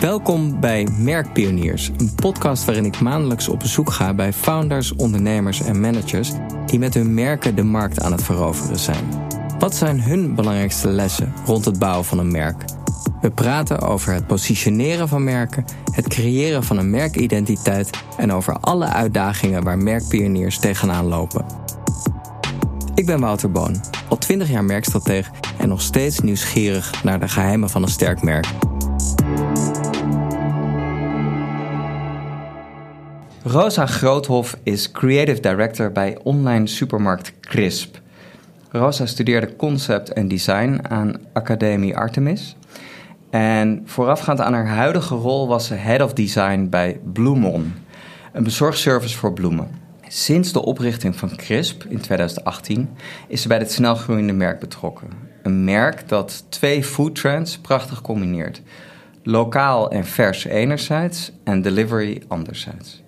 Welkom bij Merkpioniers, een podcast waarin ik maandelijks op bezoek ga bij founders, ondernemers en managers die met hun merken de markt aan het veroveren zijn. Wat zijn hun belangrijkste lessen rond het bouwen van een merk? We praten over het positioneren van merken, het creëren van een merkidentiteit en over alle uitdagingen waar merkpioniers tegenaan lopen. Ik ben Wouter Boon, al 20 jaar merkstratege en nog steeds nieuwsgierig naar de geheimen van een sterk merk. Rosa Groothof is creative director bij online supermarkt Crisp. Rosa studeerde concept en design aan Academie Artemis. En voorafgaand aan haar huidige rol was ze head of design bij Bloemon, een bezorgservice voor bloemen. Sinds de oprichting van Crisp in 2018 is ze bij dit snelgroeiende merk betrokken. Een merk dat twee foodtrends prachtig combineert. Lokaal en vers enerzijds en delivery anderzijds.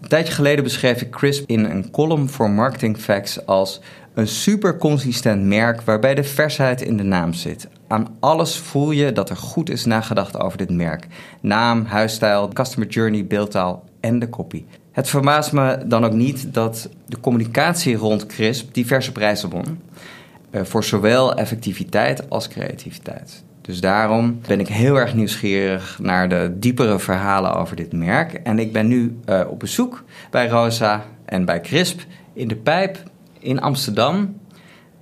Een tijdje geleden beschreef ik Crisp in een column voor Marketing Facts als een super consistent merk waarbij de versheid in de naam zit. Aan alles voel je dat er goed is nagedacht over dit merk. Naam, huisstijl, customer journey, beeldtaal en de copy. Het verbaast me dan ook niet dat de communicatie rond Crisp diverse prijzen won. Uh, voor zowel effectiviteit als creativiteit. Dus daarom ben ik heel erg nieuwsgierig naar de diepere verhalen over dit merk. En ik ben nu uh, op bezoek bij Rosa en bij Crisp in de Pijp in Amsterdam.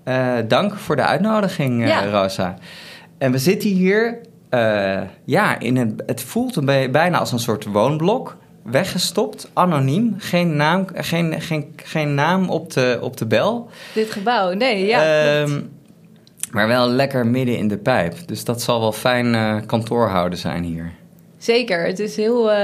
Uh, dank voor de uitnodiging, ja. Rosa. En we zitten hier, ja, in een, het voelt een bijna als een soort woonblok weggestopt, anoniem. Geen naam, geen, geen, geen naam op, de, op de bel. Dit gebouw, nee, ja. Maar wel lekker midden in de pijp. Dus dat zal wel fijn uh, kantoorhouden zijn hier. Zeker, het is heel uh,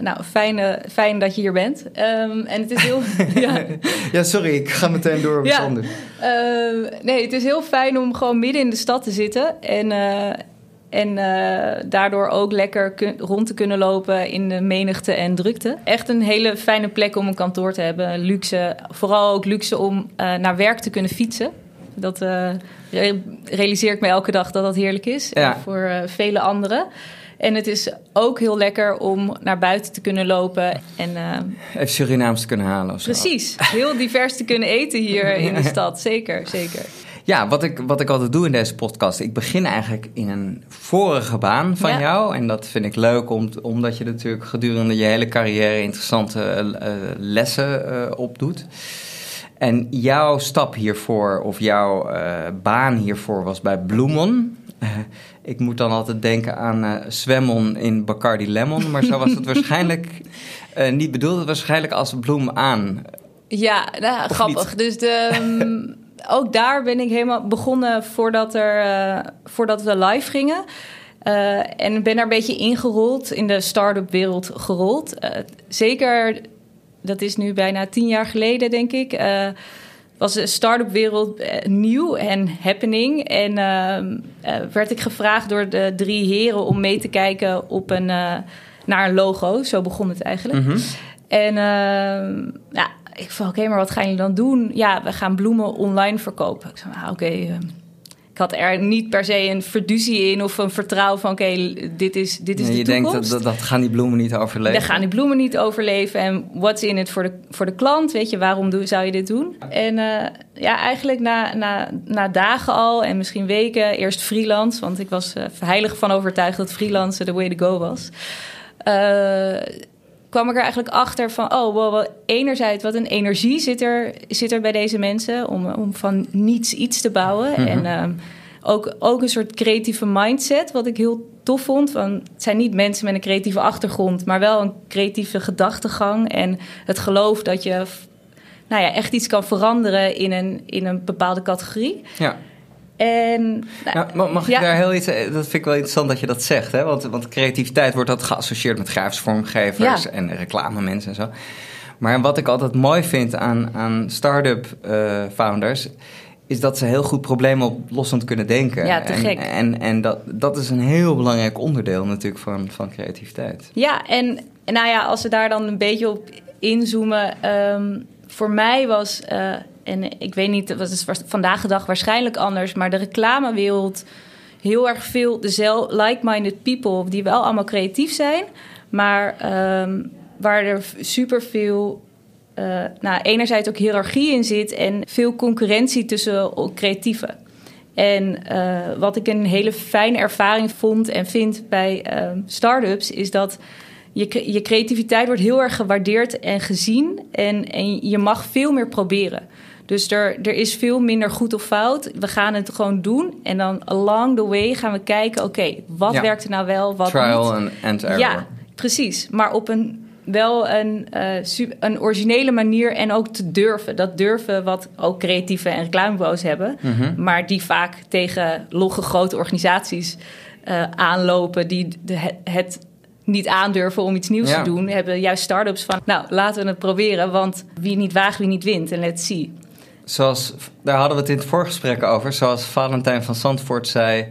nou, fijn, fijn dat je hier bent. Um, en het is heel. ja. ja, sorry, ik ga meteen door op ja. Uh, nee, het is heel fijn om gewoon midden in de stad te zitten. En, uh, en daardoor ook lekker rond te kunnen lopen in de menigte en drukte. Echt een hele fijne plek om een kantoor te hebben. Luxe, vooral ook luxe om naar werk te kunnen fietsen. Dat realiseer ik me elke dag dat dat heerlijk is. Ja. voor vele anderen. En het is ook heel lekker om naar buiten te kunnen lopen. En, uh, Even Surinaams te kunnen halen. Of zo. Precies. Heel divers te kunnen eten hier in de stad. Zeker, zeker. Ja, wat ik, wat ik altijd doe in deze podcast, ik begin eigenlijk in een vorige baan van ja. jou. En dat vind ik leuk, om, omdat je natuurlijk gedurende je hele carrière interessante lessen opdoet. En jouw stap hiervoor, of jouw uh, baan hiervoor, was bij Bloemon. ik moet dan altijd denken aan zwemmon in Bacardi Lemon. Maar zo was het waarschijnlijk niet bedoeld. Het waarschijnlijk als bloem aan. Ja, nou, grappig. Niet? Dus de... Um, ook daar ben ik helemaal begonnen voordat, er, uh, voordat we live gingen. Uh, en ben daar een beetje ingerold, in de start-up wereld gerold. Uh, zeker, dat is nu bijna tien jaar geleden, denk ik. was de start-up wereld nieuw en happening. En werd ik gevraagd door de drie heren om mee te kijken op een, naar een logo. Zo begon het eigenlijk. Mm -hmm. En ja, ik vroeg, oké, okay, maar wat gaan jullie dan doen? Ja, we gaan bloemen online verkopen. Ik zei, ah, oké. Okay, uh, ik had er niet per se een verduzie in of een vertrouwen van... oké, okay, dit is, dit is nee, de je toekomst. denkt, dat, dat, dat gaan die bloemen niet overleven. Dan gaan die bloemen niet overleven. En what's in it voor de, voor de klant? Weet je, waarom doe, zou je dit doen? En uh, ja, eigenlijk na, na, na dagen al en misschien weken... eerst freelance, want ik was uh, heilig van overtuigd... dat freelance de way to go was... Uh, kwam ik er eigenlijk achter van, oh, well, well, enerzijds wat een energie zit er, zit er bij deze mensen om, om van niets iets te bouwen. Mm -hmm. En um, ook, ook een soort creatieve mindset, wat ik heel tof vond. Want het zijn niet mensen met een creatieve achtergrond, maar wel een creatieve gedachtegang en het geloof dat je nou ja, echt iets kan veranderen in een, in een bepaalde categorie. Ja. En, nou, nou, mag ik ja. daar heel iets... Dat vind ik wel interessant dat je dat zegt. Hè? Want, want creativiteit wordt dat geassocieerd met grafische vormgevers... Ja. en reclamemensen en zo. Maar wat ik altijd mooi vind aan, aan start-up uh, founders... is dat ze heel goed problemen oplossend kunnen denken. Ja, te en, gek. En, en dat, dat is een heel belangrijk onderdeel natuurlijk van, van creativiteit. Ja, en nou ja, als we daar dan een beetje op inzoomen... Um, voor mij was... Uh, en ik weet niet, wat is vandaag de dag waarschijnlijk anders, maar de reclamewereld heel erg veel dezelfde like-minded people die wel allemaal creatief zijn, maar ehm, waar er superveel uh, nou, enerzijds ook hiërarchie in zit en veel concurrentie tussen creatieven. En uh, wat ik een hele fijne ervaring vond en vind bij uh, start-ups, is dat je, je creativiteit wordt heel erg gewaardeerd en gezien. En, en je mag veel meer proberen. Dus er, er is veel minder goed of fout. We gaan het gewoon doen. En dan along the way gaan we kijken: oké, wat werkt er nou wel, wat Trial niet. and error. Ja, precies. Maar op een wel een, uh, een originele manier en ook te durven. Dat durven wat ook creatieve en reclamebureaus hebben. Mhm. Maar die vaak tegen logge grote organisaties uh, aanlopen... die de, het niet aandurven om iets nieuws te doen... hebben juist start-ups van... nou, laten we het proberen, want wie niet waagt, wie niet wint. En let's see. Zoals, daar hadden we het in het voorgesprek over. Zoals Valentijn van Zandvoort zei...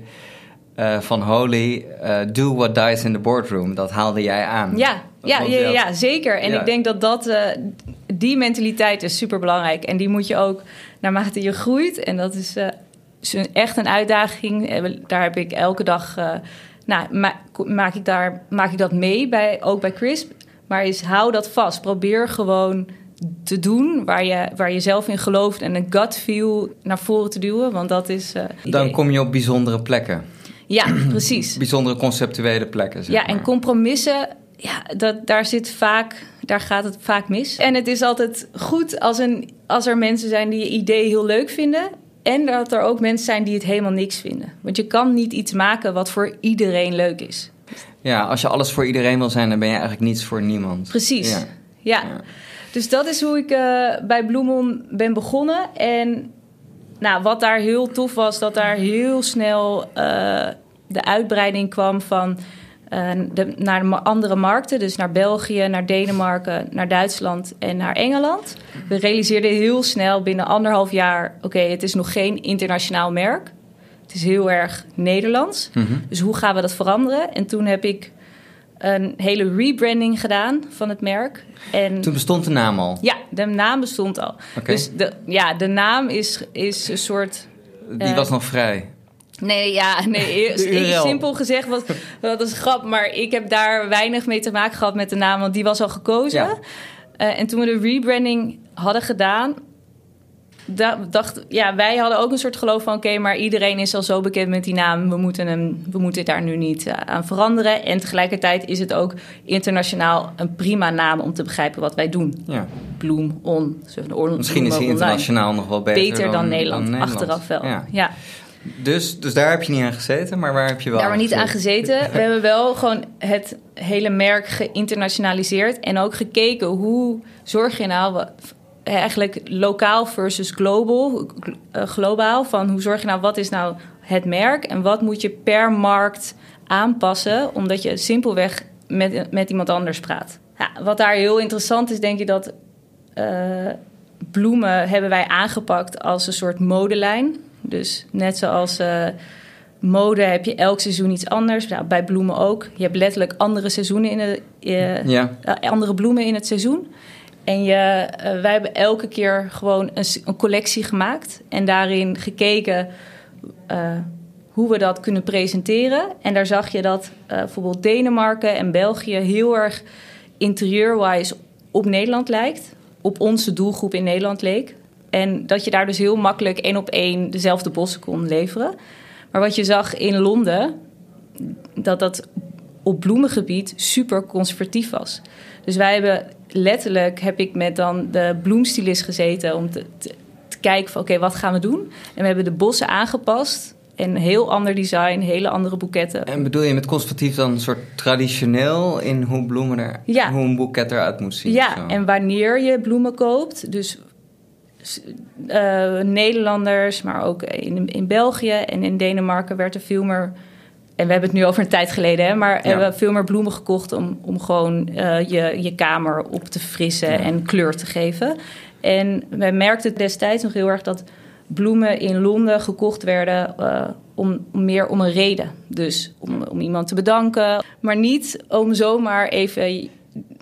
Uh, van Holy, uh, do what dies in the boardroom. Dat haalde jij aan. Ja, ja, ja, ja, zeker. En ik denk dat, dat uh, die mentaliteit is super belangrijk. En die moet je ook naarmate je groeit. En dat is echt een uitdaging. Daar heb ik elke dag. Nou, ma maak, ik daar, maak ik dat mee, bij, ook bij Crisp. Maar is hou dat vast. Probeer gewoon te doen waar je, waar je zelf in gelooft en een gut feel naar voren te duwen. Want dat is. Dan kom je op bijzondere plekken. Ja, precies. Bijzondere conceptuele plekken. Zeg ja, en compromissen, ja, dat, daar zit vaak, daar gaat het vaak mis. En het is altijd goed als, een, als er mensen zijn die je idee heel leuk vinden. En dat er ook mensen zijn die het helemaal niks vinden. Want je kan niet iets maken wat voor iedereen leuk is. Ja, als je alles voor iedereen wil zijn, dan ben je eigenlijk niets voor niemand. Precies. Ja. ja. Dus dat is hoe ik uh, bij Bloemon ben begonnen. En nou, wat daar heel tof was, dat daar heel snel uh, de uitbreiding kwam van uh, de, naar de andere markten. Dus naar België, naar Denemarken, naar Duitsland en naar Engeland. We realiseerden heel snel binnen anderhalf jaar: oké, het is nog geen internationaal merk. Het is heel erg Nederlands. Mm -hmm. Dus hoe gaan we dat veranderen? En toen heb ik een hele rebranding gedaan van het merk. En Toen bestond de naam al? Ja, de naam bestond al. Dus de, ja, de naam is, is een soort... Die was nog vrij? Nee, ja, nee. simpel gezegd, wat, dat is grap. Maar ik heb daar weinig mee te maken gehad met de naam, want die was al gekozen. Ja. Uh, en toen we de rebranding hadden gedaan, dacht, ja, wij hadden ook een soort geloof van: oké, maar iedereen is al zo bekend met die naam. We moeten, hem, we moeten daar nu niet uh, aan veranderen. En tegelijkertijd is het ook internationaal een prima naam om te begrijpen wat wij doen. Ja. Bloem on. Misschien is hij internationaal nog wel beter, beter dan, dan, Nederland, dan, Achteraf wel. Ja. ja. Dus, dus daar heb je niet aan gezeten, maar waar heb je wel Daar we niet aan gezeten. We hebben wel gewoon het hele merk geïnternationaliseerd en ook gekeken hoe zorg je nou eigenlijk lokaal versus global, uh, globaal. Van hoe zorg je nou, wat is nou het merk en wat moet je per markt aanpassen, omdat je simpelweg met, met iemand anders praat. Ja, wat daar heel interessant is, denk ik dat uh, bloemen hebben wij aangepakt als een soort modelijn. Dus net zoals uh, mode heb je elk seizoen iets anders. Nou, bij bloemen ook. Je hebt letterlijk andere seizoenen in de, ja. andere bloemen in het seizoen. En je, wij hebben elke keer gewoon een, een, collectie gemaakt en daarin gekeken hoe we dat kunnen presenteren. En daar zag je dat bijvoorbeeld Denemarken en België heel erg interieurwise op Nederland lijkt, op onze doelgroep in Nederland leek. En dat je daar dus heel makkelijk één op één dezelfde bossen kon leveren. Maar wat je zag in Londen, dat dat op bloemengebied super conservatief was. Dus wij hebben letterlijk heb ik met dan de bloemstylist gezeten om te, te, kijken van oké, wat gaan we doen? En we hebben de bossen aangepast. En heel ander design, hele andere boeketten. En bedoel je met conservatief dan een soort traditioneel in hoe bloemen er, ja. hoe een boeket eruit moet zien? Ja, en wanneer je bloemen koopt. Dus uh, Nederlanders, maar ook in, in België en in Denemarken werd er veel meer en we hebben het nu over een tijd geleden, hè, maar ja. hebben we veel meer bloemen gekocht om, om gewoon uh, je, je kamer op te frissen en kleur te geven. En wij merkten destijds nog heel erg dat bloemen in Londen gekocht werden uh, om, om, meer om een reden. Dus om, om iemand te bedanken, maar niet om zomaar even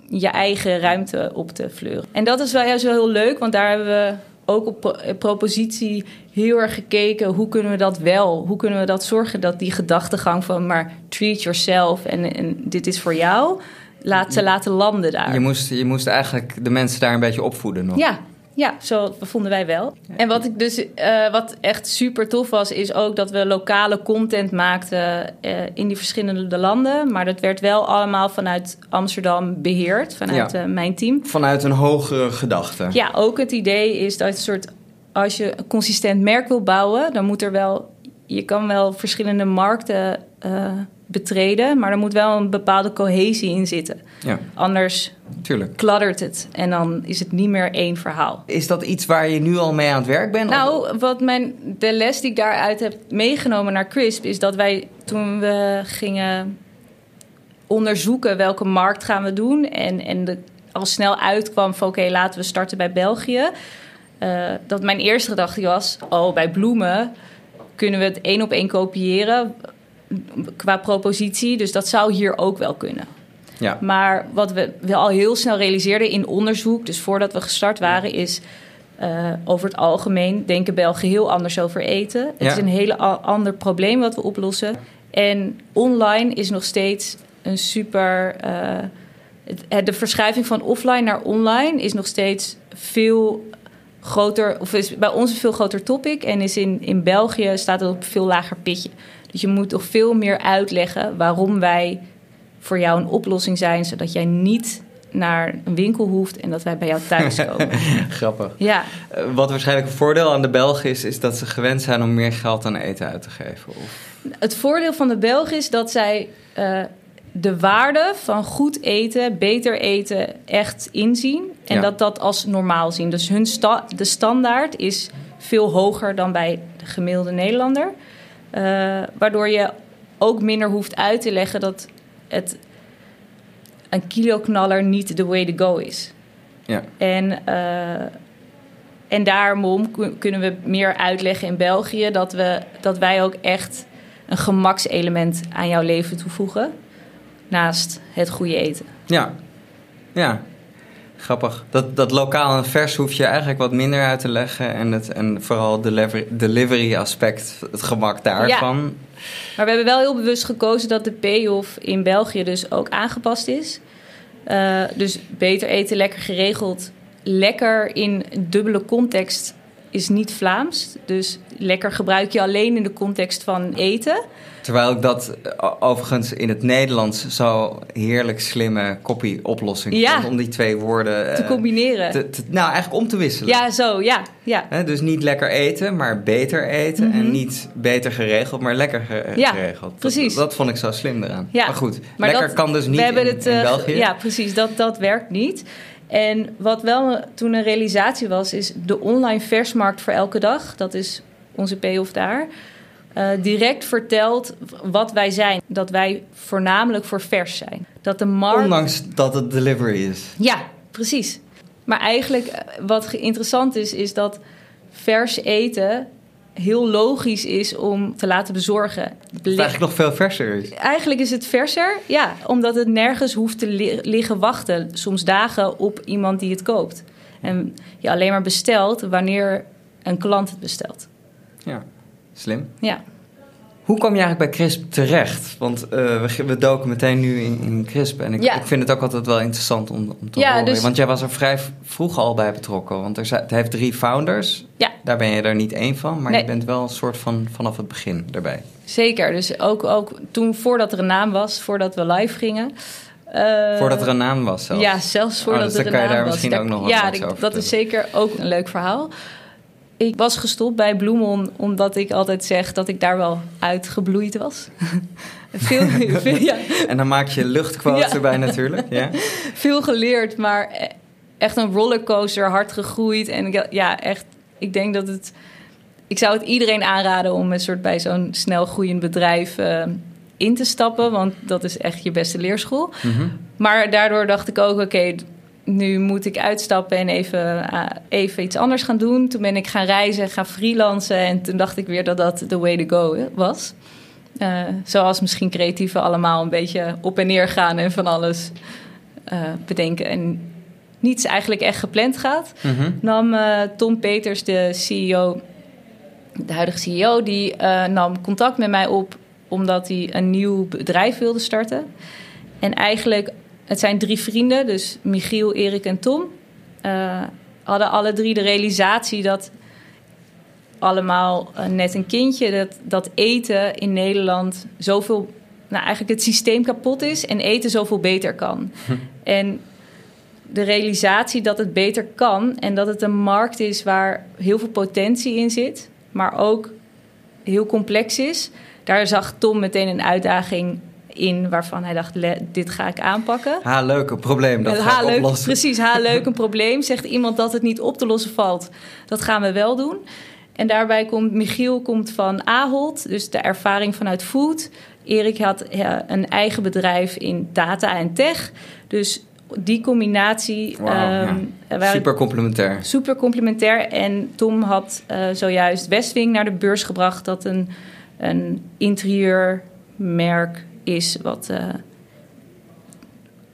je eigen ruimte op te fleuren. En dat is wel juist wel heel leuk, want daar hebben we ook op propositie heel erg gekeken hoe kunnen we dat wel, hoe kunnen we dat zorgen dat die gedachtegang van maar treat yourself en, en dit is voor jou, laten, laten landen daar. Je moest, je moest eigenlijk de mensen daar een beetje opvoeden nog. Ja, ja, zo vonden wij wel. En wat ik dus uh, wat echt super tof was, is ook dat we lokale content maakten uh, in die verschillende landen. Maar dat werd wel allemaal vanuit Amsterdam beheerd, vanuit ja. uh, mijn team. Vanuit een hogere gedachte. Ja, ook het idee is dat een soort als je een consistent merk wil bouwen, dan moet er wel. Je kan wel verschillende markten betreden, maar er moet wel een bepaalde cohesie in zitten. Ja. Anders Tuurlijk. kladdert het en dan is het niet meer één verhaal. Is dat iets waar je nu al mee aan het werk bent? Nou, wat mijn, de les die ik daaruit heb meegenomen naar CRISP is dat wij toen we gingen onderzoeken welke markt gaan we doen en, en de, al snel uitkwam van oké, laten we starten bij België. Uh, dat mijn eerste gedachte was, oh, bij bloemen kunnen we het één op één kopiëren qua propositie. Dus dat zou hier ook wel kunnen. Ja. Maar wat we wel al heel snel realiseerden in onderzoek, dus voordat we gestart waren, is uh, over het algemeen denken Belgen heel anders over eten. Het is een heel ander probleem wat we oplossen. En online is nog steeds een super. Uh, het, de verschuiving van offline naar online is nog steeds veel groter, of is bij ons een veel groter topic. En is in, in België staat het op een veel lager pitje. Dus je moet toch veel meer uitleggen waarom wij voor jou een oplossing zijn, zodat jij niet naar een winkel hoeft en dat wij bij jou thuis komen. Grappig. Ja. Uh, wat waarschijnlijk een voordeel aan de Belgen is, is dat ze gewend zijn om meer geld aan eten uit te geven. Of... Het voordeel van de Belgen is dat zij uh, de waarde van goed eten, beter eten, echt inzien. En ja. dat dat als normaal zien. Dus hun sta de standaard is veel hoger dan bij de gemiddelde Nederlander. Uh, waardoor je ook minder hoeft uit te leggen dat het een kiloknaller niet the way to go is. Ja. En, uh, en daarom kunnen we meer uitleggen in België dat, we, dat wij ook echt een gemakselement aan jouw leven toevoegen. Naast het goede eten. Ja, ja. Grappig. Dat, dat lokaal en vers hoef je eigenlijk wat minder uit te leggen. En, het, en vooral de delivery, aspect, het gemak daarvan. Maar we hebben wel heel bewust gekozen dat de payoff in België dus ook aangepast is. Uh, dus beter eten, lekker geregeld. Lekker in dubbele context is niet Vlaams. Dus lekker gebruik je alleen in de context van eten. Terwijl ik dat eh, overigens in het Nederlands zo heerlijk slimme copy-oplossing ja. vond. Om die twee woorden... Te combineren. Te, te, nou, eigenlijk om te wisselen. Ja, zo, ja. ja. Dus niet lekker eten, maar beter eten. Mm -hmm. En niet beter geregeld, maar lekker ja, geregeld. precies. Dat, vond ik zo slim eraan. Ja. Maar goed, maar lekker dat, kan dus niet we hebben in, het, in België. Ja, precies. Dat, dat werkt niet. En wat wel toen een realisatie was, is de online versmarkt voor elke dag. Dat is onze payoff daar. Uh, direct vertelt wat wij zijn. Dat wij voornamelijk voor vers zijn. Dat de markt... Ondanks dat het delivery is. Ja, precies. Maar eigenlijk wat interessant is, is dat vers eten heel logisch is om te laten bezorgen. Het eigenlijk nog veel verser is. Eigenlijk is het verser, ja, omdat het nergens hoeft te li liggen wachten, soms dagen op iemand die het koopt. En je alleen maar bestelt wanneer een klant het bestelt. Ja, slim. Ja. Hoe kwam je eigenlijk bij CRISP terecht? Want uh, we, we, doken meteen nu in, in CRISP. En ik, ja. ik, vind het ook altijd wel interessant om, om te ja, horen. Dus... Want jij was er vrij vroeg al bij betrokken. Want er zijn, het heeft drie founders. Ja. Daar ben je er niet één van. Maar nee. je bent wel een soort van vanaf het begin erbij. Zeker. Dus ook, ook toen, voordat er een naam was, voordat we live gingen... Uh, voordat er een naam was zelfs? Ja, zelfs voordat oh, dus er een kan je naam daar was. misschien ook nog wat ja, over dat is zeker ook een leuk verhaal. Ik was gestopt bij Bloemon omdat ik altijd zeg dat ik daar wel uitgebloeid was. veel, veel, ja. En dan maak je luchtquotes Ja. erbij natuurlijk. Ja? veel geleerd, maar e- echt een rollercoaster, hard gegroeid. En ik- ja, echt, ik denk dat het... Ik zou het iedereen aanraden om een soort bij zo'n snel groeiend bedrijf eh, in te stappen. Want dat is echt je beste leerschool. Mhm. Maar daardoor dacht ik ook, oké, nu moet ik uitstappen en even, uh, even iets anders gaan doen. Toen ben ik gaan reizen, gaan freelancen. En toen dacht ik weer dat dat the way to go was. Uh, zoals misschien creatieven allemaal een beetje op en neer gaan en van alles uh, bedenken. En niets eigenlijk echt gepland gaat, mhm. nam Tom Peters, de CEO, de huidige CEO, die nam contact met mij op omdat hij een nieuw bedrijf wilde starten. En eigenlijk, het zijn drie vrienden, dus Michiel, Erik en Tom, hadden alle drie de realisatie dat allemaal uh, net een kindje. Dat, dat eten in Nederland zoveel, nou eigenlijk het systeem kapot is en eten zoveel beter kan. En de realisatie dat het beter kan en dat het een markt is waar heel veel potentie in zit, maar ook heel complex is. Daar zag Tom meteen een uitdaging in waarvan hij dacht: dit ga ik aanpakken. Ha, leuk, een probleem. Dat ga ik oplossen. Precies, ha, leuk, een probleem. Zegt iemand dat het niet op te lossen valt, dat gaan we wel doen. En daarbij komt Michiel komt van Ahold, dus de ervaring vanuit food. Erik had een eigen bedrijf in data en tech. Dus die combinatie. Wow, ehm, Super complementair. Super complementair. En Tom had uh, zojuist Westwing naar de beurs gebracht, dat een, een interieurmerk is wat. Uh,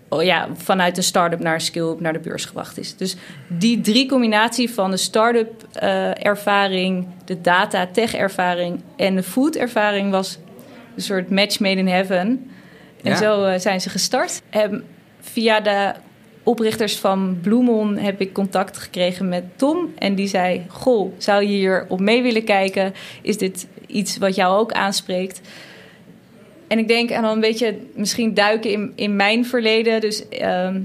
oh ja, vanuit een start-up naar een skill-up naar de beurs gebracht is. Dus die drie combinatie van de start-up uh, ervaring, de data-tech ervaring en de food ervaring was een soort match made in heaven. En zo uh, zijn ze gestart. Um, via de oprichters van Bloemon heb ik contact gekregen met Tom. En die zei: Goh, zou je hier op mee willen kijken? Is dit iets wat jou ook aanspreekt? En ik denk, en dan een beetje misschien duiken in, in mijn verleden. Dus ehm,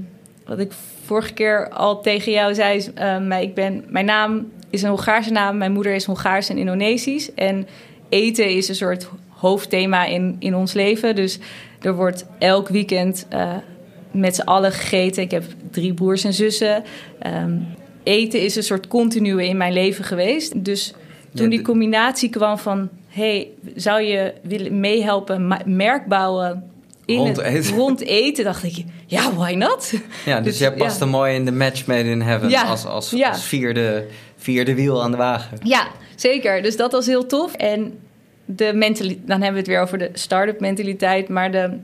wat ik vorige keer al tegen jou zei, is, um, ik ben, mijn naam is een Hongaarse naam. Mijn moeder is Hongaars en Indonesisch. En eten is een soort hoofdthema in, in ons leven. Dus er wordt elk weekend uh, met z'n allen gegeten. Ik heb drie broers en zussen. Um, eten is een soort continue in mijn leven geweest. Dus toen die combinatie kwam van hey, zou je willen meehelpen merk bouwen in rond het, eten. rond eten? Dacht ik, ja, why not? Ja, dus, dus jij past er mooi in de match made in heaven als, als, als vierde, vierde wiel aan de wagen. Ja, zeker. Dus dat was heel tof. En de mentaliteit, dan hebben we het weer over de start-up mentaliteit, maar de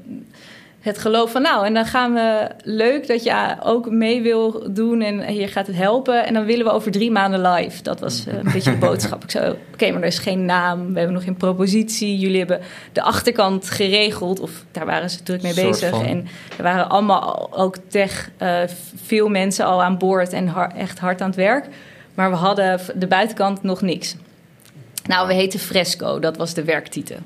het geloof van nou, en dan gaan we leuk dat je ook mee wil doen en je gaat het helpen. En dan willen we over drie maanden live. Dat was eh, een beetje de boodschap. Ik zei, oké, maar er is geen naam, we hebben nog geen propositie. Jullie hebben de achterkant geregeld, of daar waren ze druk mee bezig. En er waren allemaal ook tech, uh, veel mensen al aan boord en echt hard aan het werk. Maar we hadden de buitenkant nog niks. Nou, we heten Fresco, dat was de werktitel.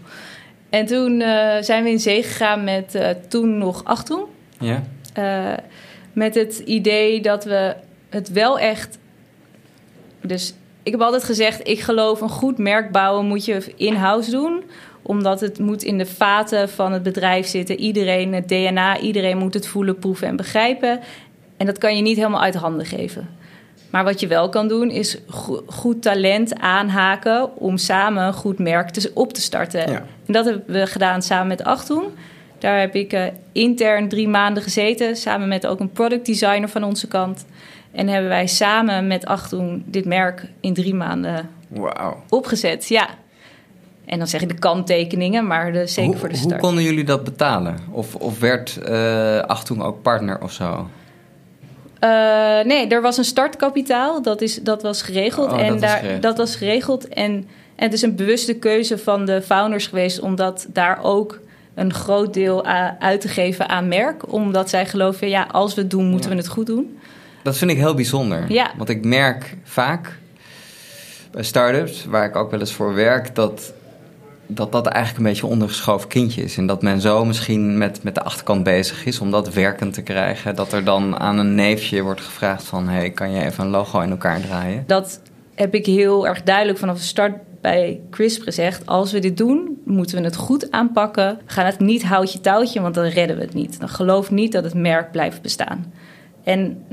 En toen uh, zijn we in zee gegaan met uh, toen nog Achtung. Ja. Uh, met het idee dat we het wel echt. Dus ik heb altijd gezegd: ik geloof een goed merk bouwen moet je in-house doen omdat het moet in de vaten van het bedrijf zitten. Iedereen, het DNA, iedereen moet het voelen, proeven en begrijpen. En dat kan je niet helemaal uit handen geven. Maar wat je wel kan doen, is goed talent aanhaken om samen een goed merk te, op te starten. En dat hebben we gedaan samen met Achtung. Daar heb ik uh, intern drie maanden gezeten, samen met ook een product designer van onze kant. En hebben wij samen met Achtung dit merk in drie maanden wow. opgezet. Ja. En dan zeg ik de kanttekeningen, maar de, zeker voor de start. Hoe konden jullie dat betalen? Of, of werd uh, Achtung ook partner of zo? Uh, nee, er was een startkapitaal, dat, is, dat was geregeld. Oh, en dat, daar, was geregeld. dat was geregeld. En, en het is een bewuste keuze van de founders geweest, omdat daar ook een groot deel uit te geven aan merk. Omdat zij geloven, ja, als we het doen, moeten we het goed doen. Dat vind ik heel bijzonder. Ja. Want ik merk vaak bij start-ups, waar ik ook wel eens voor werk, dat dat dat eigenlijk een beetje een ondergeschoven kindje is. En dat men zo misschien met, met de achterkant bezig is om dat werkend te krijgen. Dat er dan aan een neefje wordt gevraagd van... hey, kan je even een logo in elkaar draaien? Dat heb ik heel erg duidelijk vanaf de start bij Crisp gezegd. Als we dit doen, moeten we het goed aanpakken. We gaan het niet houtje touwtje, want dan redden we het niet. Dan geloof niet dat het merk blijft bestaan. En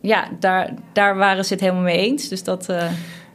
ja, daar, daar waren ze het helemaal mee eens. Dus dat... Uh...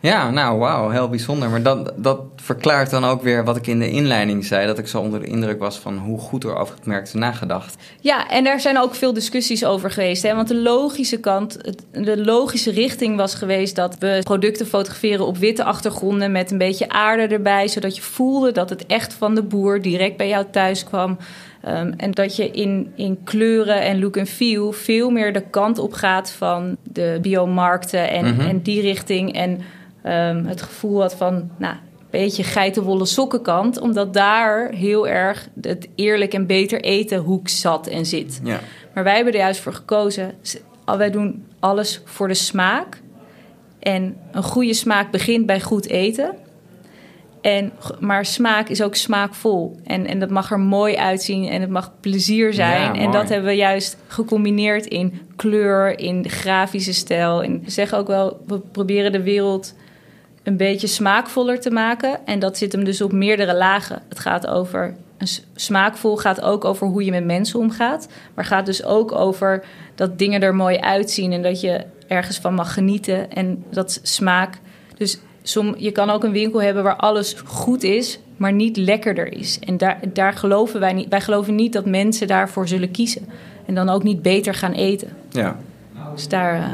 Ja, nou wauw, heel bijzonder. Maar dat, dat verklaart dan ook weer wat ik in de inleiding zei: dat ik zo onder de indruk was van hoe goed er over het merk is nagedacht. Ja, en daar zijn ook veel discussies over geweest. Hè? Want de logische kant, de logische richting was geweest dat we producten fotograferen op witte achtergronden met een beetje aarde erbij, zodat je voelde dat het echt van de boer direct bij jou thuis kwam. Ehm, en dat je in, in kleuren en look en feel veel meer de kant op gaat van de biomarkten en, Mhm. en die richting. En ehm, het gevoel had van, nou, een beetje geitenwolle sokkenkant. Omdat daar heel erg het eerlijk en beter eten hoek zat en zit. Ja. Maar wij hebben er juist voor gekozen. Wij doen alles voor de smaak. En een goede smaak begint bij goed eten. En, maar smaak is ook smaakvol. En, en dat mag er mooi uitzien en het mag plezier zijn. Ja, en dat hebben we juist gecombineerd in kleur, in grafische stijl. En we zeggen ook wel, we proberen de wereld een beetje smaakvoller te maken. En dat zit hem dus op meerdere lagen. Het gaat over. Een smaakvol gaat ook over hoe je met mensen omgaat. Maar gaat dus ook over dat dingen er mooi uitzien en dat je ergens van mag genieten. En dat smaak. Dus som, je kan ook een winkel hebben waar alles goed is, maar niet lekkerder is. En daar, daar geloven wij niet. Wij geloven niet dat mensen daarvoor zullen kiezen. En dan ook niet beter gaan eten. ja. Dus daar. eh,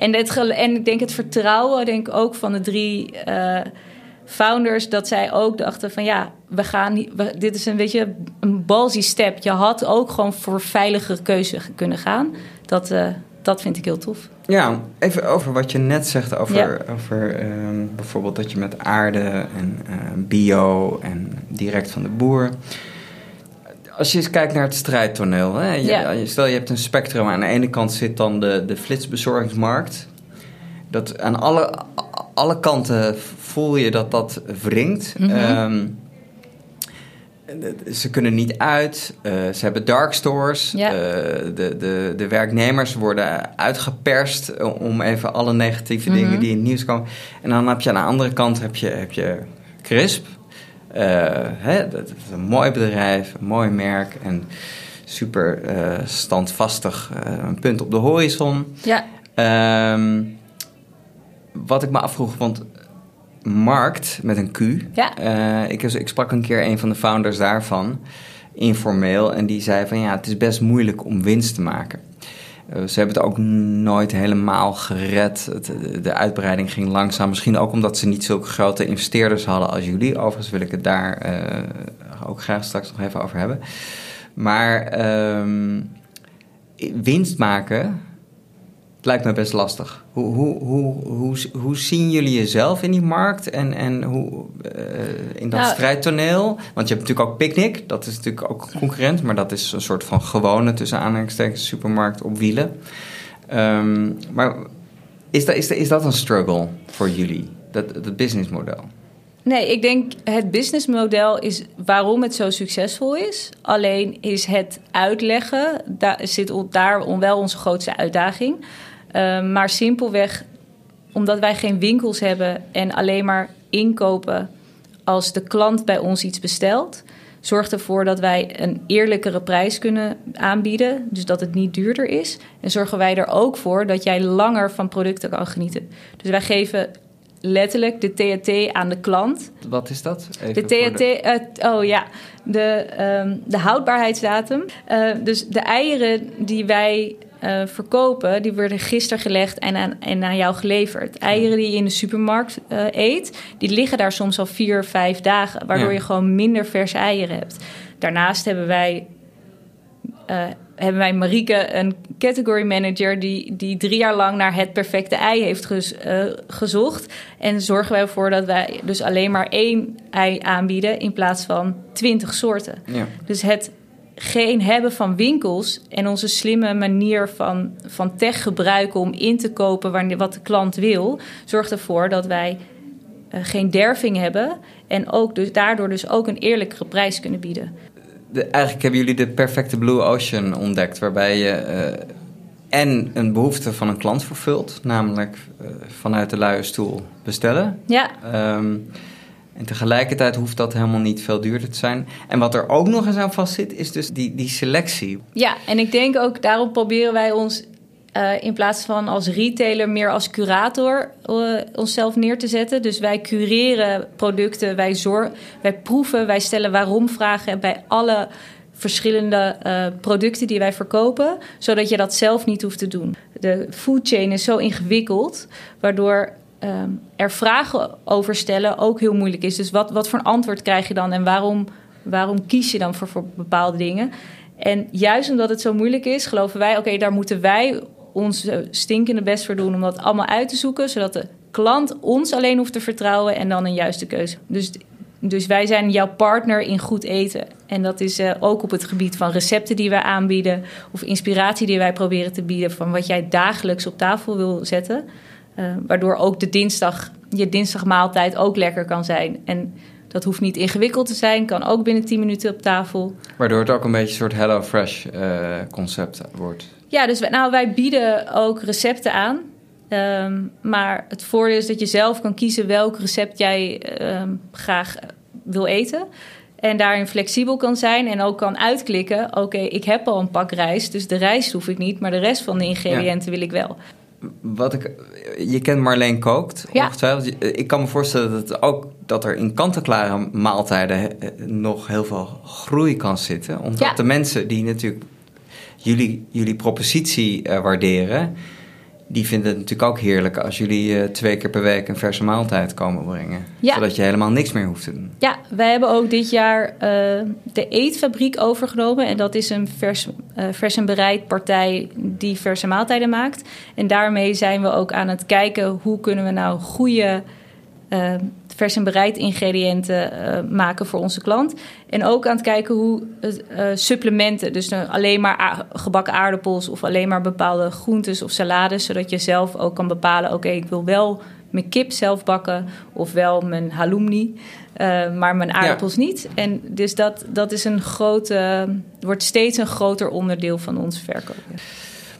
en, het, en ik denk het vertrouwen, denk ik ook van de drie eh, founders, dat zij ook dachten van ja, we gaan, we- dit is een beetje een ballsy step. Je had ook gewoon voor veilige keuze kunnen gaan. Dat, eh, dat vind ik heel tof. Ja, even over wat je net zegt over, Ja. over ehm, bijvoorbeeld dat je met aarde en eh, bio en direct van de boer. Als je eens kijkt naar het strijdtoneel, hè? Je, Ja. stel je hebt een spectrum. Aan de ene kant zit dan de, de flitsbezorgingsmarkt. Dat aan alle, alle kanten voel je dat dat wringt. Mhm. Ehm, ze kunnen niet uit. eh, ze hebben dark stores. Ja. Eh, de, de, de werknemers worden uitgeperst om even alle negatieve Mhm. dingen die in het nieuws komen. En dan heb je aan de andere kant heb je, heb je Crisp. Eh, hè, dat is een mooi bedrijf, een mooi merk en super eh, standvastig. eh, een punt op de horizon. Ja, Ehm, wat ik me afvroeg, want markt met een Q. Ja. Eh, ik, ik sprak een keer een van de founders daarvan, informeel, en die zei van ja, het is best moeilijk om winst te maken. Eh, ze hebben het ook nooit helemaal gered. De uitbreiding ging langzaam. Misschien ook omdat ze niet zulke grote investeerders hadden als jullie. Overigens wil ik het daar eh, ook graag straks nog even over hebben. Maar ehm, winst maken, het lijkt me best lastig. Hoe, hoe, hoe, hoe, hoe zien jullie jezelf in die markt en, en hoe, eh, in dat Nou, strijdtoneel? Want je hebt natuurlijk ook Picnic, dat is natuurlijk ook concurrent, maar dat is een soort van gewone, tussen aanhalingstekens, supermarkt op wielen. Ehm, maar is dat, is, dat, is dat een struggle voor jullie, dat, dat businessmodel? Nee, ik denk het businessmodel is waarom het zo succesvol is. Alleen is het uitleggen, daar zit daar wel onze grootste uitdaging. Ehm, maar simpelweg omdat wij geen winkels hebben en alleen maar inkopen als de klant bij ons iets bestelt, zorgt ervoor dat wij een eerlijkere prijs kunnen aanbieden. Dus dat het niet duurder is. En zorgen wij er ook voor dat jij langer van producten kan genieten. Dus wij geven letterlijk de THT aan de klant. Wat is dat? Even De THT, eh, oh ja, de, ehm, de houdbaarheidsdatum. Eh, dus de eieren die wij eh, verkopen, die worden gisteren gelegd en aan, en aan jou geleverd. Eieren die je in de supermarkt eh, eet, die liggen daar soms al vier, vijf dagen, waardoor Ja. je gewoon minder verse eieren hebt. Daarnaast hebben wij eh, hebben wij Marieke, een category manager, die, die drie jaar lang naar het perfecte ei heeft gez- gezocht. En zorgen wij ervoor dat wij dus alleen maar één ei aanbieden in plaats van twintig soorten. Ja. Dus het geen hebben van winkels en onze slimme manier van, van tech gebruiken om in te kopen wanneer, wat de klant wil, zorgt ervoor dat wij eh, geen derving hebben en ook dus, daardoor dus ook een eerlijkere prijs kunnen bieden. De, eigenlijk hebben jullie de perfecte Blue Ocean ontdekt, waarbij je eh, en een behoefte van een klant vervult, namelijk eh, vanuit de luie stoel bestellen. Ja, Ehm, en tegelijkertijd hoeft dat helemaal niet veel duurder te zijn. En wat er ook nog eens aan vast zit, is dus die, die selectie. Ja, en ik denk ook daarom proberen wij ons eh, in plaats van als retailer meer als curator eh, onszelf neer te zetten. Dus wij cureren producten, wij, wij proeven, wij stellen waarom vragen bij alle verschillende eh, producten die wij verkopen, zodat je dat zelf niet hoeft te doen. De food chain is zo ingewikkeld, waardoor ehm, er vragen over stellen ook heel moeilijk is. Dus wat, wat voor een antwoord krijg je dan en waarom Waarom kies je dan voor, bepaalde dingen? En juist omdat het zo moeilijk is, geloven wij, oké, daar moeten wij ons stinkende best voor doen om dat allemaal uit te zoeken, zodat de klant ons alleen hoeft te vertrouwen en dan een juiste keuze. Dus, dus wij zijn jouw partner in goed eten. En dat is uh, ook op het gebied van recepten die wij aanbieden of inspiratie die wij proberen te bieden van wat jij dagelijks op tafel wil zetten. Uh, waardoor ook de dinsdag, je dinsdagmaaltijd ook lekker kan zijn. En dat hoeft niet ingewikkeld te zijn, kan ook binnen 10 minuten op tafel. Waardoor het ook een beetje een soort Hello Fresh uh, concept wordt. Ja, dus wij, nou, wij bieden ook recepten aan. Um, maar het voordeel is dat je zelf kan kiezen welk recept jij um, graag wil eten. En daarin flexibel kan zijn en ook kan uitklikken. Oké, ik heb al een pak rijst, dus de rijst hoef ik niet, maar de rest van de ingrediënten wil ik wel. Wat ik, je kent Marleen Kookt, ja. Ik kan me voorstellen dat, ook, dat er in kant-en-klare maaltijden eh, nog heel veel groei kan zitten. Omdat de mensen die natuurlijk jullie, jullie propositie uh, waarderen die vinden het natuurlijk ook heerlijk als jullie uh, twee keer per week een verse maaltijd komen brengen. Ja. Zodat je helemaal niks meer hoeft te doen. Ja, wij hebben ook dit jaar uh, de Eetfabriek overgenomen. En dat is een vers, uh, vers en bereid partij die verse maaltijden maakt. En daarmee zijn we ook aan het kijken hoe kunnen we nou goede vers en bereid ingrediënten uh, maken voor onze klant. En ook aan het kijken hoe uh, supplementen, dus alleen maar gebakken aardappels of alleen maar bepaalde groentes of salades, zodat je zelf ook kan bepalen: oké, ik wil wel mijn kip zelf bakken of wel mijn halloumi, uh, maar mijn aardappels niet. En dus dat, dat is een grote, wordt steeds een groter onderdeel van onze verkoop.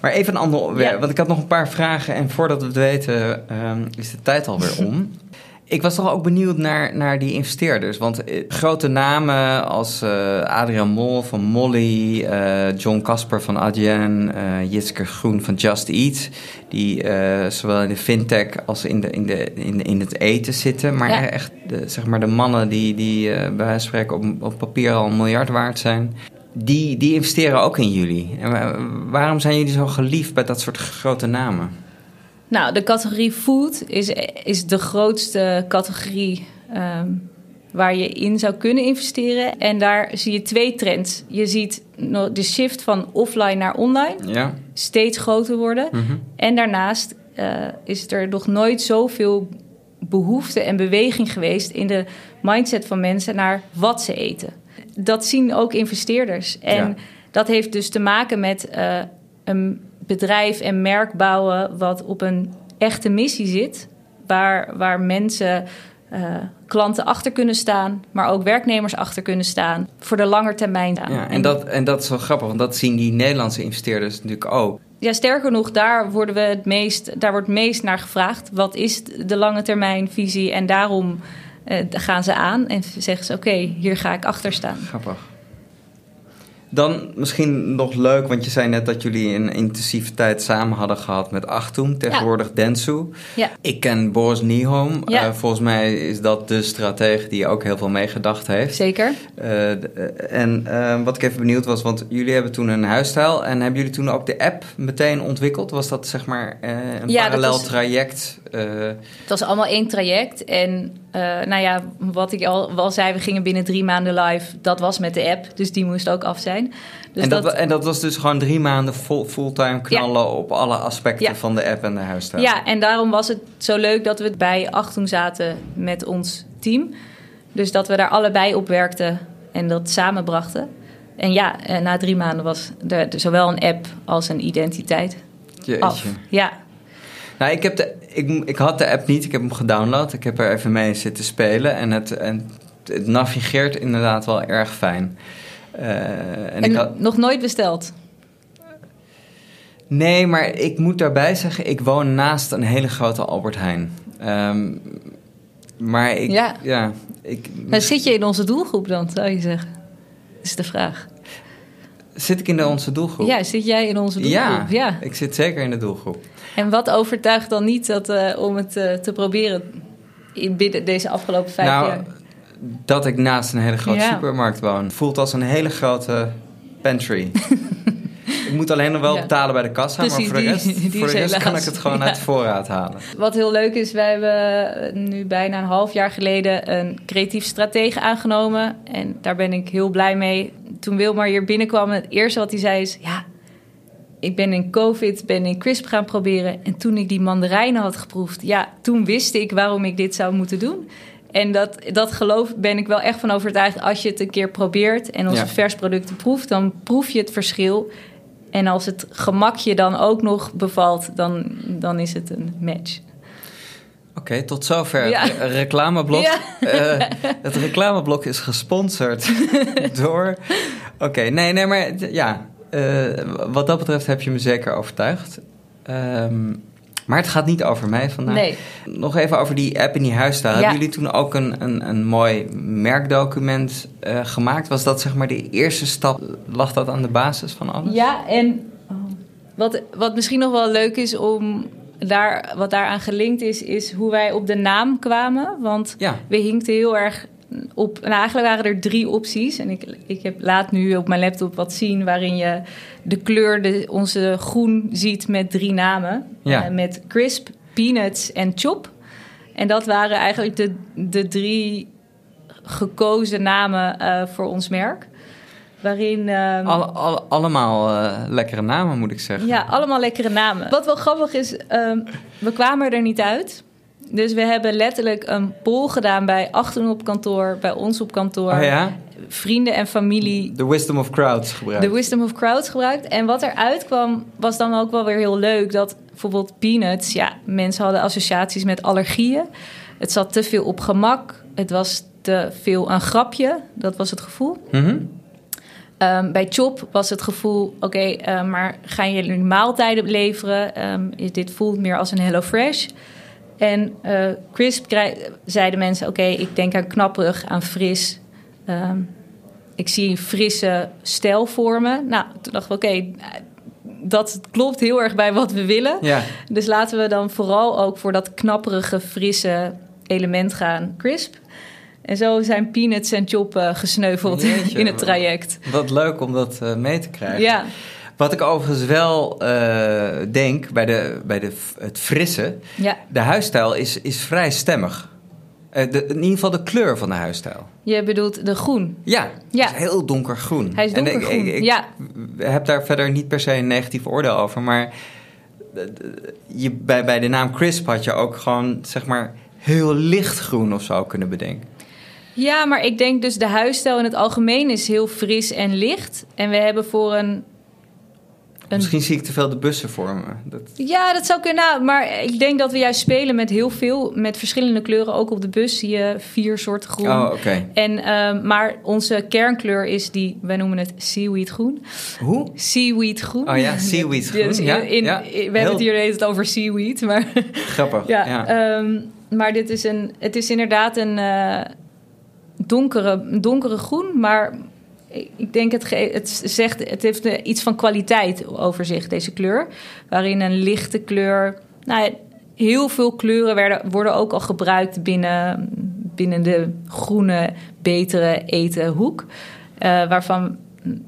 Maar even een ander onderwerp, want ik had nog een paar vragen en voordat we het weten um, is de tijd alweer om. Ik was toch ook benieuwd naar, naar die investeerders. Want eh, grote namen als uh, Adriaan Mol van Molly, uh, John Casper van Adyen, uh, Jitske Groen van Just Eat. Die zowel in de fintech als in, de, in, de, in, in het eten zitten. Maar echt de, zeg maar de mannen die, die bij wijze van spreken op, op papier al een miljard waard zijn. Die, die investeren ook in jullie. En waarom zijn jullie zo geliefd bij dat soort grote namen? Nou, de categorie food is, is de grootste categorie um, waar je in zou kunnen investeren. En daar zie je twee trends. Je ziet de shift van offline naar online ja. steeds groter worden. Mm -hmm. En daarnaast uh, is er nog nooit zoveel behoefte en beweging geweest in de mindset van mensen naar wat ze eten. Dat zien ook investeerders. En ja. dat heeft dus te maken met uh, een bedrijf en merk bouwen wat op een echte missie zit. Waar, waar mensen, uh, klanten achter kunnen staan, maar ook werknemers achter kunnen staan. Voor de lange termijn. Ja, en, dat, en dat is wel grappig, want dat zien die Nederlandse investeerders natuurlijk ook. Ja, sterker nog, daar, worden we het meest, daar wordt het meest naar gevraagd. Wat is de lange termijn visie? En daarom uh, gaan ze aan en zeggen ze: Oké, hier ga ik achter staan. Grappig. Dan misschien nog leuk, want je zei net dat jullie een intensieve tijd samen hadden gehad met Achtung, tegenwoordig ja. Dentsu. Ja. Ik ken Boris Nieholm. Ja. Uh, volgens mij is dat de stratege die ook heel veel meegedacht heeft. Zeker. Uh, en uh, wat ik even benieuwd was, want jullie hebben toen een huisstijl en hebben jullie toen ook de app meteen ontwikkeld? Was dat zeg maar een ja, parallel was, traject? het was allemaal één traject en nou ja, wat ik al, al zei, we gingen binnen drie maanden live. Dat was met de app, dus die moest ook af zijn. Dus en, dat, en dat was dus gewoon drie maanden fulltime knallen op alle aspecten van de app en de huisstijl. Ja, en daarom was het zo leuk dat we bij Achtung zaten met ons team. Dus dat we daar allebei op werkten en dat samenbrachten. En ja, eh, na drie maanden was er zowel een app als een identiteit Jeetje. af. Ja. Nou, ik, heb de, ik, ik had de app niet, ik heb hem gedownload. Ik heb er even mee zitten spelen en het, en het navigeert inderdaad wel erg fijn. Uh, en, ik had... nog nooit besteld? Nee, maar ik moet daarbij zeggen, ik woon naast een hele grote Albert Heijn. Um, maar ik, ja. ja ik... Maar zit je in onze doelgroep dan, zou je zeggen? Dat is de vraag. Zit ik in de, onze doelgroep? Ja, zit jij in onze doelgroep? Ja, ja, ik zit zeker in de doelgroep. En wat overtuigt dan niet dat, uh, om het uh, te proberen in binnen deze afgelopen vijf nou, jaar? dat ik naast een hele grote supermarkt woon. Voelt als een hele grote pantry. Ik moet alleen nog wel betalen bij de kassa, maar voor de rest, voor de rest kan ik het gewoon uit de voorraad halen. Wat heel leuk is, wij hebben nu bijna een half jaar geleden een creatief stratege aangenomen. En daar ben ik heel blij mee. Toen Wilmar hier binnenkwam, het eerste wat hij zei is... ja, ik ben in COVID, ben in CRISP gaan proberen. En toen ik die mandarijnen had geproefd, ja, toen wist ik waarom ik dit zou moeten doen. En dat, dat geloof ben ik wel echt van overtuigd. Als je het een keer probeert en onze versproducten proeft, dan proef je het verschil. En als het gemak je dan ook nog bevalt, dan, dan is het een match. Oké, tot zover ja. het reclameblok. Uh, het reclameblok is gesponsord door. Oké, nee, nee, maar ja, uh, wat dat betreft heb je me zeker overtuigd. Um, maar het gaat niet over mij vandaag. Nee. Nog even over die app in die huisstijl. Hebben jullie toen ook een, een, een mooi merkdocument uh, gemaakt? Was dat zeg maar de eerste stap? Lag dat aan de basis van alles? Ja, en wat, wat misschien nog wel leuk is om daar, wat daaraan gelinkt is, is hoe wij op de naam kwamen. Want we hinkten heel erg op. Nou, eigenlijk waren er drie opties. En ik, ik heb, laat nu op mijn laptop wat zien waarin je de kleur, de, onze groen ziet met drie namen. Ja. Uh, met crisp, peanuts en chop. En dat waren eigenlijk de, de drie gekozen namen uh, voor ons merk. Waarin. Um, alle, allemaal uh, lekkere namen, moet ik zeggen. Ja, allemaal lekkere namen. Wat wel grappig is, um, we kwamen er niet uit. Dus we hebben letterlijk een poll gedaan bij Achten op kantoor, bij ons op kantoor. Oh ja? Vrienden en familie. The wisdom of crowds gebruikt. The wisdom of crowds gebruikt. En wat eruit kwam, was dan ook wel weer heel leuk. Dat bijvoorbeeld peanuts, ja, mensen hadden associaties met allergieën. Het zat te veel op gemak. Het was te veel een grapje. Dat was het gevoel. Mm bij Chop was het gevoel: oké, uh, maar gaan jullie maaltijden leveren? Um, dit voelt meer als een Hello Fresh. En uh, crisp zeiden mensen: Oké, ik denk aan knapperig, aan fris. Um, ik zie frisse stijlvormen. Nou, toen dachten we: Oké, dat klopt heel erg bij wat we willen. Ja. Dus laten we dan vooral ook voor dat knapperige, frisse element gaan, crisp. En zo zijn peanuts en chop uh, gesneuveld in het traject. Wat leuk om dat uh, mee te krijgen. Ja. Wat ik overigens wel uh, denk bij, de, bij de, het frisse, ja. de huisstijl is, is vrij stemmig. Uh, de, in ieder geval de kleur van de huisstijl. Je bedoelt de groen? Ja, ja. Is heel donkergroen. Hij is donkergroen, en ik, ik, ja. heb daar verder niet per se een negatief oordeel over. Maar je, bij, bij de naam Crisp had je ook gewoon, zeg maar, heel lichtgroen of zo kunnen bedenken. Ja, maar ik denk dus de huisstijl in het algemeen is heel fris en licht. En we hebben voor een Misschien zie ik te veel de bussen voor me. Dat... Ja, dat zou kunnen. Nou, maar ik denk dat we juist spelen met heel veel, met verschillende kleuren. Ook op de bus zie je vier soorten groen. Oh, oké. En, uh, maar onze kernkleur is die, wij noemen het seaweed groen. Hoe? Seaweed groen. Oh ja, seaweed groen. Dus ja, in, ja. We hebben het hier het over seaweed, maar... Grappig, ja. ja. Um, maar dit is een, het is inderdaad een uh, donkere, donkere groen, maar ik denk het, het zegt, het heeft iets van kwaliteit over zich, deze kleur. Waarin een lichte kleur. Nou, heel veel kleuren werden, worden ook al gebruikt binnen, binnen de groene, betere eten hoek. Uh, waarvan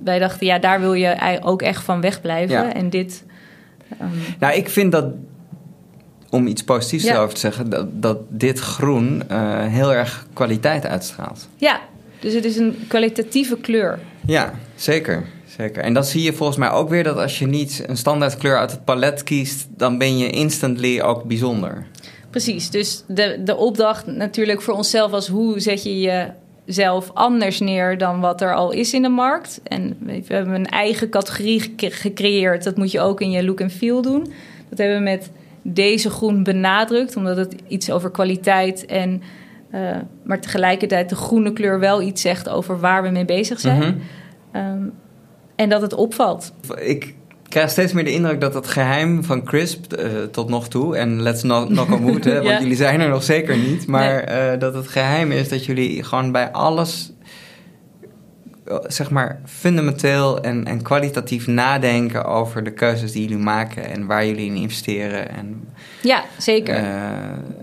wij dachten, ja, daar wil je ook echt van wegblijven. Ja. En dit. Um... Nou, ik vind dat om iets positiefs ja. over te zeggen, dat, dat dit groen uh, heel erg kwaliteit uitstraalt. Ja, dus het is een kwalitatieve kleur. Ja, zeker. Zeker. En dan zie je volgens mij ook weer dat als je niet een standaard kleur uit het palet kiest, dan ben je instantly ook bijzonder. Precies. Dus de, de opdracht natuurlijk voor onszelf was hoe zet je jezelf anders neer dan wat er al is in de markt. En we hebben een eigen categorie gecreëerd. Dat moet je ook in je look en feel doen. Dat hebben we met deze groen benadrukt, omdat het iets over kwaliteit en uh, maar tegelijkertijd de groene kleur wel iets zegt over waar we mee bezig zijn. Mhm. Ehm, en dat het opvalt. Ik krijg steeds meer de indruk dat het geheim van Crisp uh, tot nog toe... en let's not knock on wood, hè, want jullie zijn er nog zeker niet... maar nee. uh, dat het geheim is dat jullie gewoon bij alles... zeg maar fundamenteel en, en kwalitatief nadenken over de keuzes die jullie maken... en waar jullie in investeren. En, ja, zeker.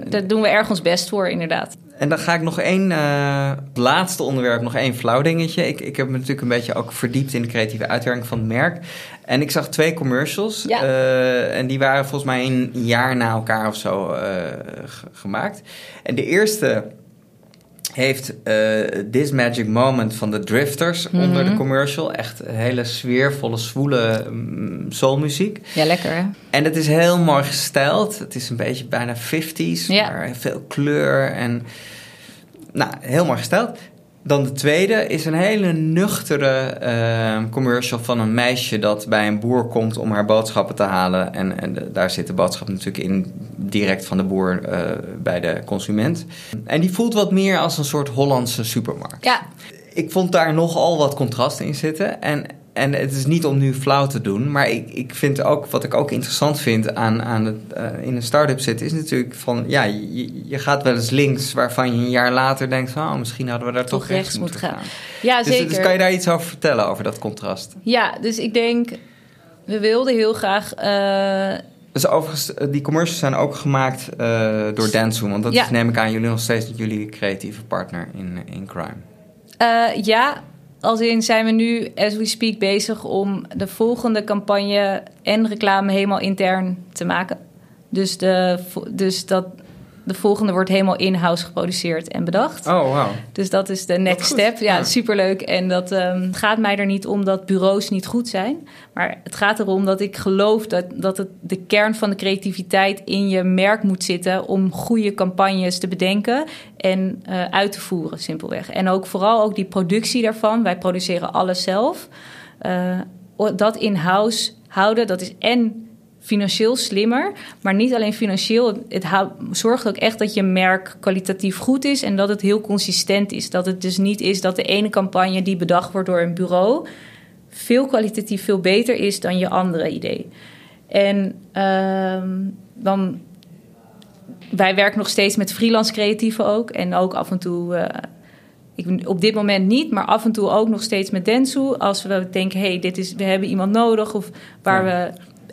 Daar doen we erg ons best voor, inderdaad. En dan ga ik nog één, uh, laatste onderwerp, nog één flauw dingetje. Ik, ik heb me natuurlijk een beetje ook verdiept in de creatieve uitwerking van het merk. En ik zag twee commercials. Ja. Uh, en die waren volgens mij een jaar na elkaar of zo uh, gemaakt. En de eerste heeft uh, This Magic Moment van de Drifters mm -hmm. onder de commercial. Echt een hele sfeervolle, zwoele um, soulmuziek. Ja, lekker hè? En het is heel mooi gestyled. Het is een beetje bijna 50s, ja. maar veel kleur en... Nou, heel mooi gesteld. Dan de tweede is een hele nuchtere uh, commercial van een meisje dat bij een boer komt om haar boodschappen te halen. En, en de, daar zit de boodschap natuurlijk in, direct van de boer uh, bij de consument. En die voelt wat meer als een soort Hollandse supermarkt. Ja. Ik vond daar nogal wat contrasten in zitten. En en het is niet om nu flauw te doen, maar ik, ik vind ook, wat ik ook interessant vind aan, aan het uh, in een start-up zitten, is natuurlijk van, ja, je, je, gaat wel eens links, waarvan je een jaar later denkt van, oh, misschien hadden we daar toch, toch rechts, moeten gaan. gaan. Ja, dus, zeker. Dus kan je daar iets over vertellen, over dat contrast? Ja, dus ik denk, we wilden heel graag... Uh, dus overigens, die commercials zijn ook gemaakt uh, door Dentsu, want dat ja. is, neem ik aan jullie nog steeds jullie creatieve partner in, in crime. Uh, ja, als in zijn we nu, as we speak, bezig om de volgende campagne en reclame helemaal intern te maken. Dus, de, dus dat de volgende wordt helemaal in-house geproduceerd en bedacht. Oh, wow. Dus dat is de next step. Ja, ja, superleuk. En dat um, gaat mij er niet om dat bureaus niet goed zijn. Maar het gaat erom dat ik geloof dat, dat het de kern van de creativiteit in je merk moet zitten... om goede campagnes te bedenken en uh, uit te voeren, simpelweg. En ook vooral ook die productie daarvan. Wij produceren alles zelf. Uh, dat in-house houden, dat is en financieel slimmer. Maar niet alleen financieel. Het zorgt ook echt dat je merk kwalitatief goed is en dat het heel consistent is. Dat het dus niet is dat de ene campagne die bedacht wordt door een bureau veel kwalitatief veel beter is dan je andere idee. En uh, dan. Wij werken nog steeds met freelance creatieven ook. En ook af en toe. Uh, ik, op dit moment niet, maar af en toe ook nog steeds met Densu. Als we denken, hey, dit is, we hebben iemand nodig. Of waar we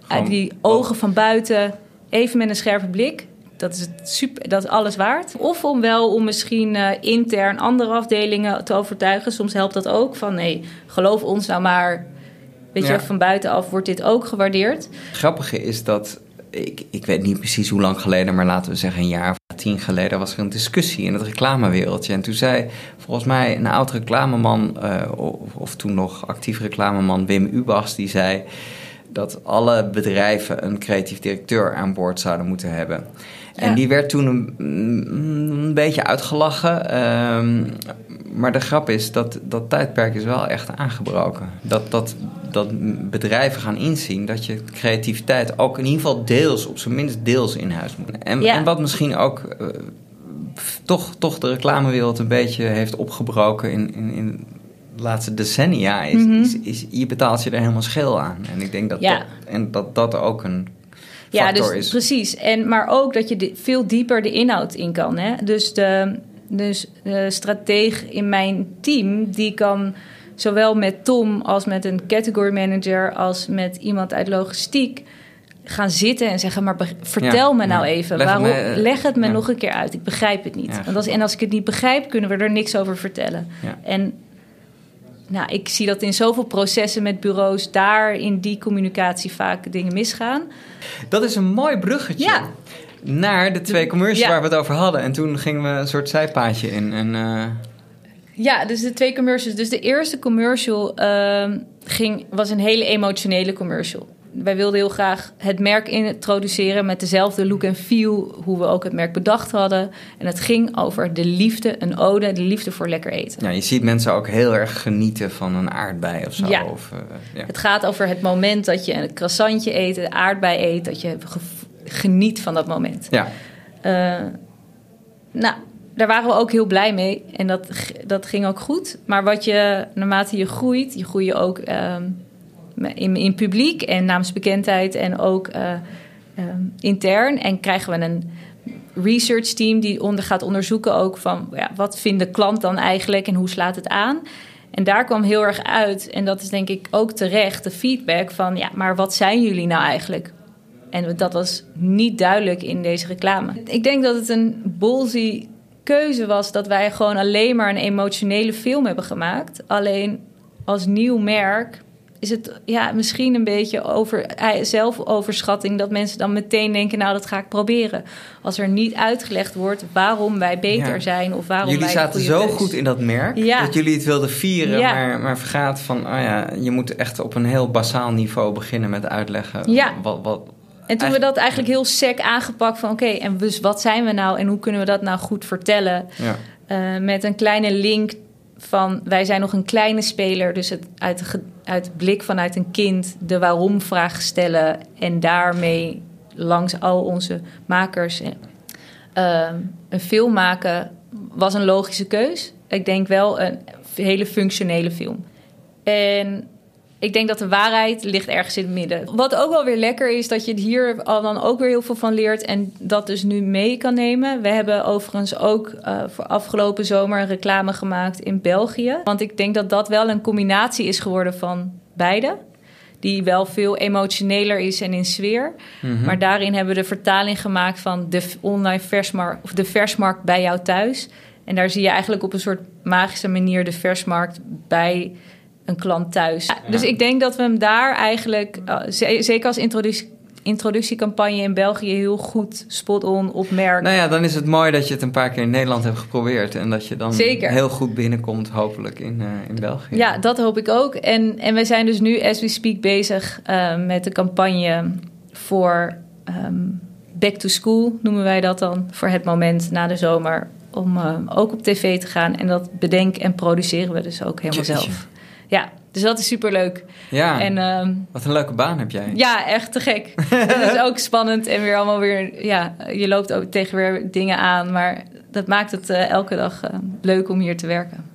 uit die ogen van buiten, even met een scherpe blik. Dat is, het super, dat is alles waard. Of om wel om misschien uh, intern andere afdelingen te overtuigen. Soms helpt dat ook. Van nee, geloof ons nou maar. Weet ja. je, van buitenaf wordt dit ook gewaardeerd. Het grappige is dat ik, ik weet niet precies hoe lang geleden, maar laten we zeggen een jaar of tien geleden was er een discussie in het reclamewereldje. En toen zei volgens mij een oud reclameman, uh, of, of, toen nog actief reclameman Wim Ubachs, die zei dat alle bedrijven een creatief directeur aan boord zouden moeten hebben. En die werd toen een, een beetje uitgelachen. Um, maar de grap is dat dat tijdperk is wel echt aangebroken. Dat, dat, dat bedrijven gaan inzien dat je creativiteit ook in ieder geval deels, op zijn minst deels in huis moet. En, ja. en wat misschien ook uh, toch, toch de reclamewereld een beetje heeft opgebroken in, in, in laatste decennia is, mm -hmm. is, is, je betaalt je er helemaal scheel aan. En ik denk dat, ja. dat, en dat, dat ook een ja, dus, is. Precies. En, maar ook dat je de, veel dieper de inhoud in kan. Hè? Dus, de, dus de strateeg in mijn team, die kan zowel met Tom als met een category manager... als met iemand uit logistiek gaan zitten en zeggen: Maar vertel ja, me nou ja. even. Leg, waarom, me, leg het me ja. nog een keer uit. Ik begrijp het niet. Want als, en als ik het niet begrijp, kunnen we er niks over vertellen. En nou, ik zie dat in zoveel processen met bureaus daar in die communicatie vaak dingen misgaan. Dat is een mooi bruggetje. Ja. Naar de twee commercials ja. waar we het over hadden. En toen gingen we een soort zijpaadje in. En, uh... Ja, dus de twee commercials. Dus de eerste commercial uh, ging, was een hele emotionele commercial wij wilden heel graag het merk introduceren met dezelfde look en feel hoe we ook het merk bedacht hadden. En het ging over de liefde, een ode, de liefde voor lekker eten. Ja, je ziet mensen ook heel erg genieten van een aardbei of zo. Ja. Of, uh, ja. Het gaat over het moment dat je een croissantje eet, een aardbei eet, dat je geniet van dat moment. Ja. Uh, nou, daar waren we ook heel blij mee en dat, dat ging ook goed. Maar wat je, naarmate je groeit, je groeit ook... Um, in, in publiek en naamsbekendheid en ook uh, uh, intern. En krijgen we een research team die onder, gaat onderzoeken ook van ja, wat vindt de klant dan eigenlijk en hoe slaat het aan. En daar kwam heel erg uit, en dat is denk ik ook terecht, de feedback van ja, maar wat zijn jullie nou eigenlijk? En dat was niet duidelijk in deze reclame. Ik denk dat het een ballsy keuze was dat wij gewoon alleen maar een emotionele film hebben gemaakt. Alleen als nieuw merk is het ja, misschien een beetje over eh, zelfoverschatting dat mensen dan meteen denken: Nou, dat ga ik proberen. Als er niet uitgelegd wordt waarom wij beter zijn of waarom jullie wij. zaten zo goed in dat merk Ja. dat jullie het wilden vieren, Ja. maar, maar vergaat van: oh ja, je moet echt op een heel basaal niveau beginnen met uitleggen. Ja. Wat, wat, En toen we dat eigenlijk heel sec aangepakt van oké, en dus wat zijn we nou en hoe kunnen we dat nou goed vertellen? ja. Eh, met een kleine link van wij zijn nog een kleine speler, dus het uit, de uit blik vanuit een kind de waarom-vraag stellen en daarmee langs al onze makers eh, een film maken was een logische keus. Ik denk wel een hele functionele film. En ik denk dat de waarheid ligt ergens in het midden. Wat ook wel weer lekker is, dat je hier al dan ook weer heel veel van leert en dat dus nu mee kan nemen. We hebben overigens ook eh, voor afgelopen zomer een reclame gemaakt in België. Want ik denk dat dat wel een combinatie is geworden van beide. Die wel veel emotioneler is en in sfeer. Maar daarin hebben we de vertaling gemaakt van de online versmarkt of de versmarkt bij jou thuis. En daar zie je eigenlijk op een soort magische manier de versmarkt bij een klant thuis. Dus ik denk dat we hem daar eigenlijk, ze- zeker als introduc- introductiecampagne in België, heel goed spot-on op merk. Nou ja, dan is het mooi dat je het een paar keer in Nederland hebt geprobeerd en dat je dan Zeker. heel goed binnenkomt, hopelijk in, eh, in België. Ja, dat hoop ik ook. En, en wij zijn dus nu, as we speak, bezig eh, met de campagne voor ehm, back to school, noemen wij dat dan, voor het moment na de zomer, om eh, ook op tv te gaan. En dat bedenken en produceren we dus ook helemaal Jeetje. zelf. Ja, dus dat is superleuk. Ja, En ehm, wat een leuke baan heb jij. ja, echt te gek. Het is ook spannend en weer allemaal weer, ja, je loopt ook tegen weer dingen aan, maar dat maakt het eh, elke dag eh, leuk om hier te werken.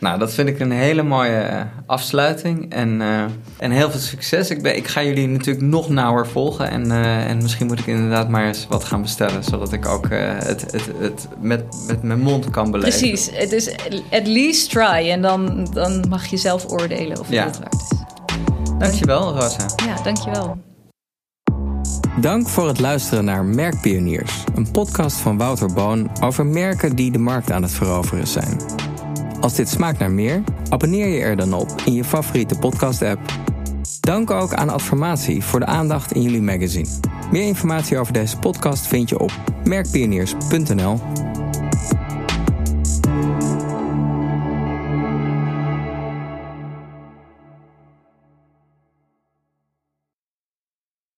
Nou, dat vind ik een hele mooie eh, afsluiting. En, eh, en heel veel succes. Ik, ben, ik ga jullie natuurlijk nog nauwer volgen. En, eh, en misschien moet ik inderdaad maar eens wat gaan bestellen. Zodat ik ook eh, het, het, het met, met mijn mond kan beleven. Precies, het is at least try en dan, dan mag je zelf oordelen of Ja. het waard is. Dankjewel, Rosa. Ja, dankjewel. Dank voor het luisteren naar Merkpioniers. Een podcast van Wouter Boon over merken die de markt aan het veroveren zijn. Als dit smaakt naar meer, abonneer je er dan op in je favoriete podcast-app. Dank ook aan Adformatie voor de aandacht in jullie magazine. Meer informatie over deze podcast vind je op merkpioniers.nl.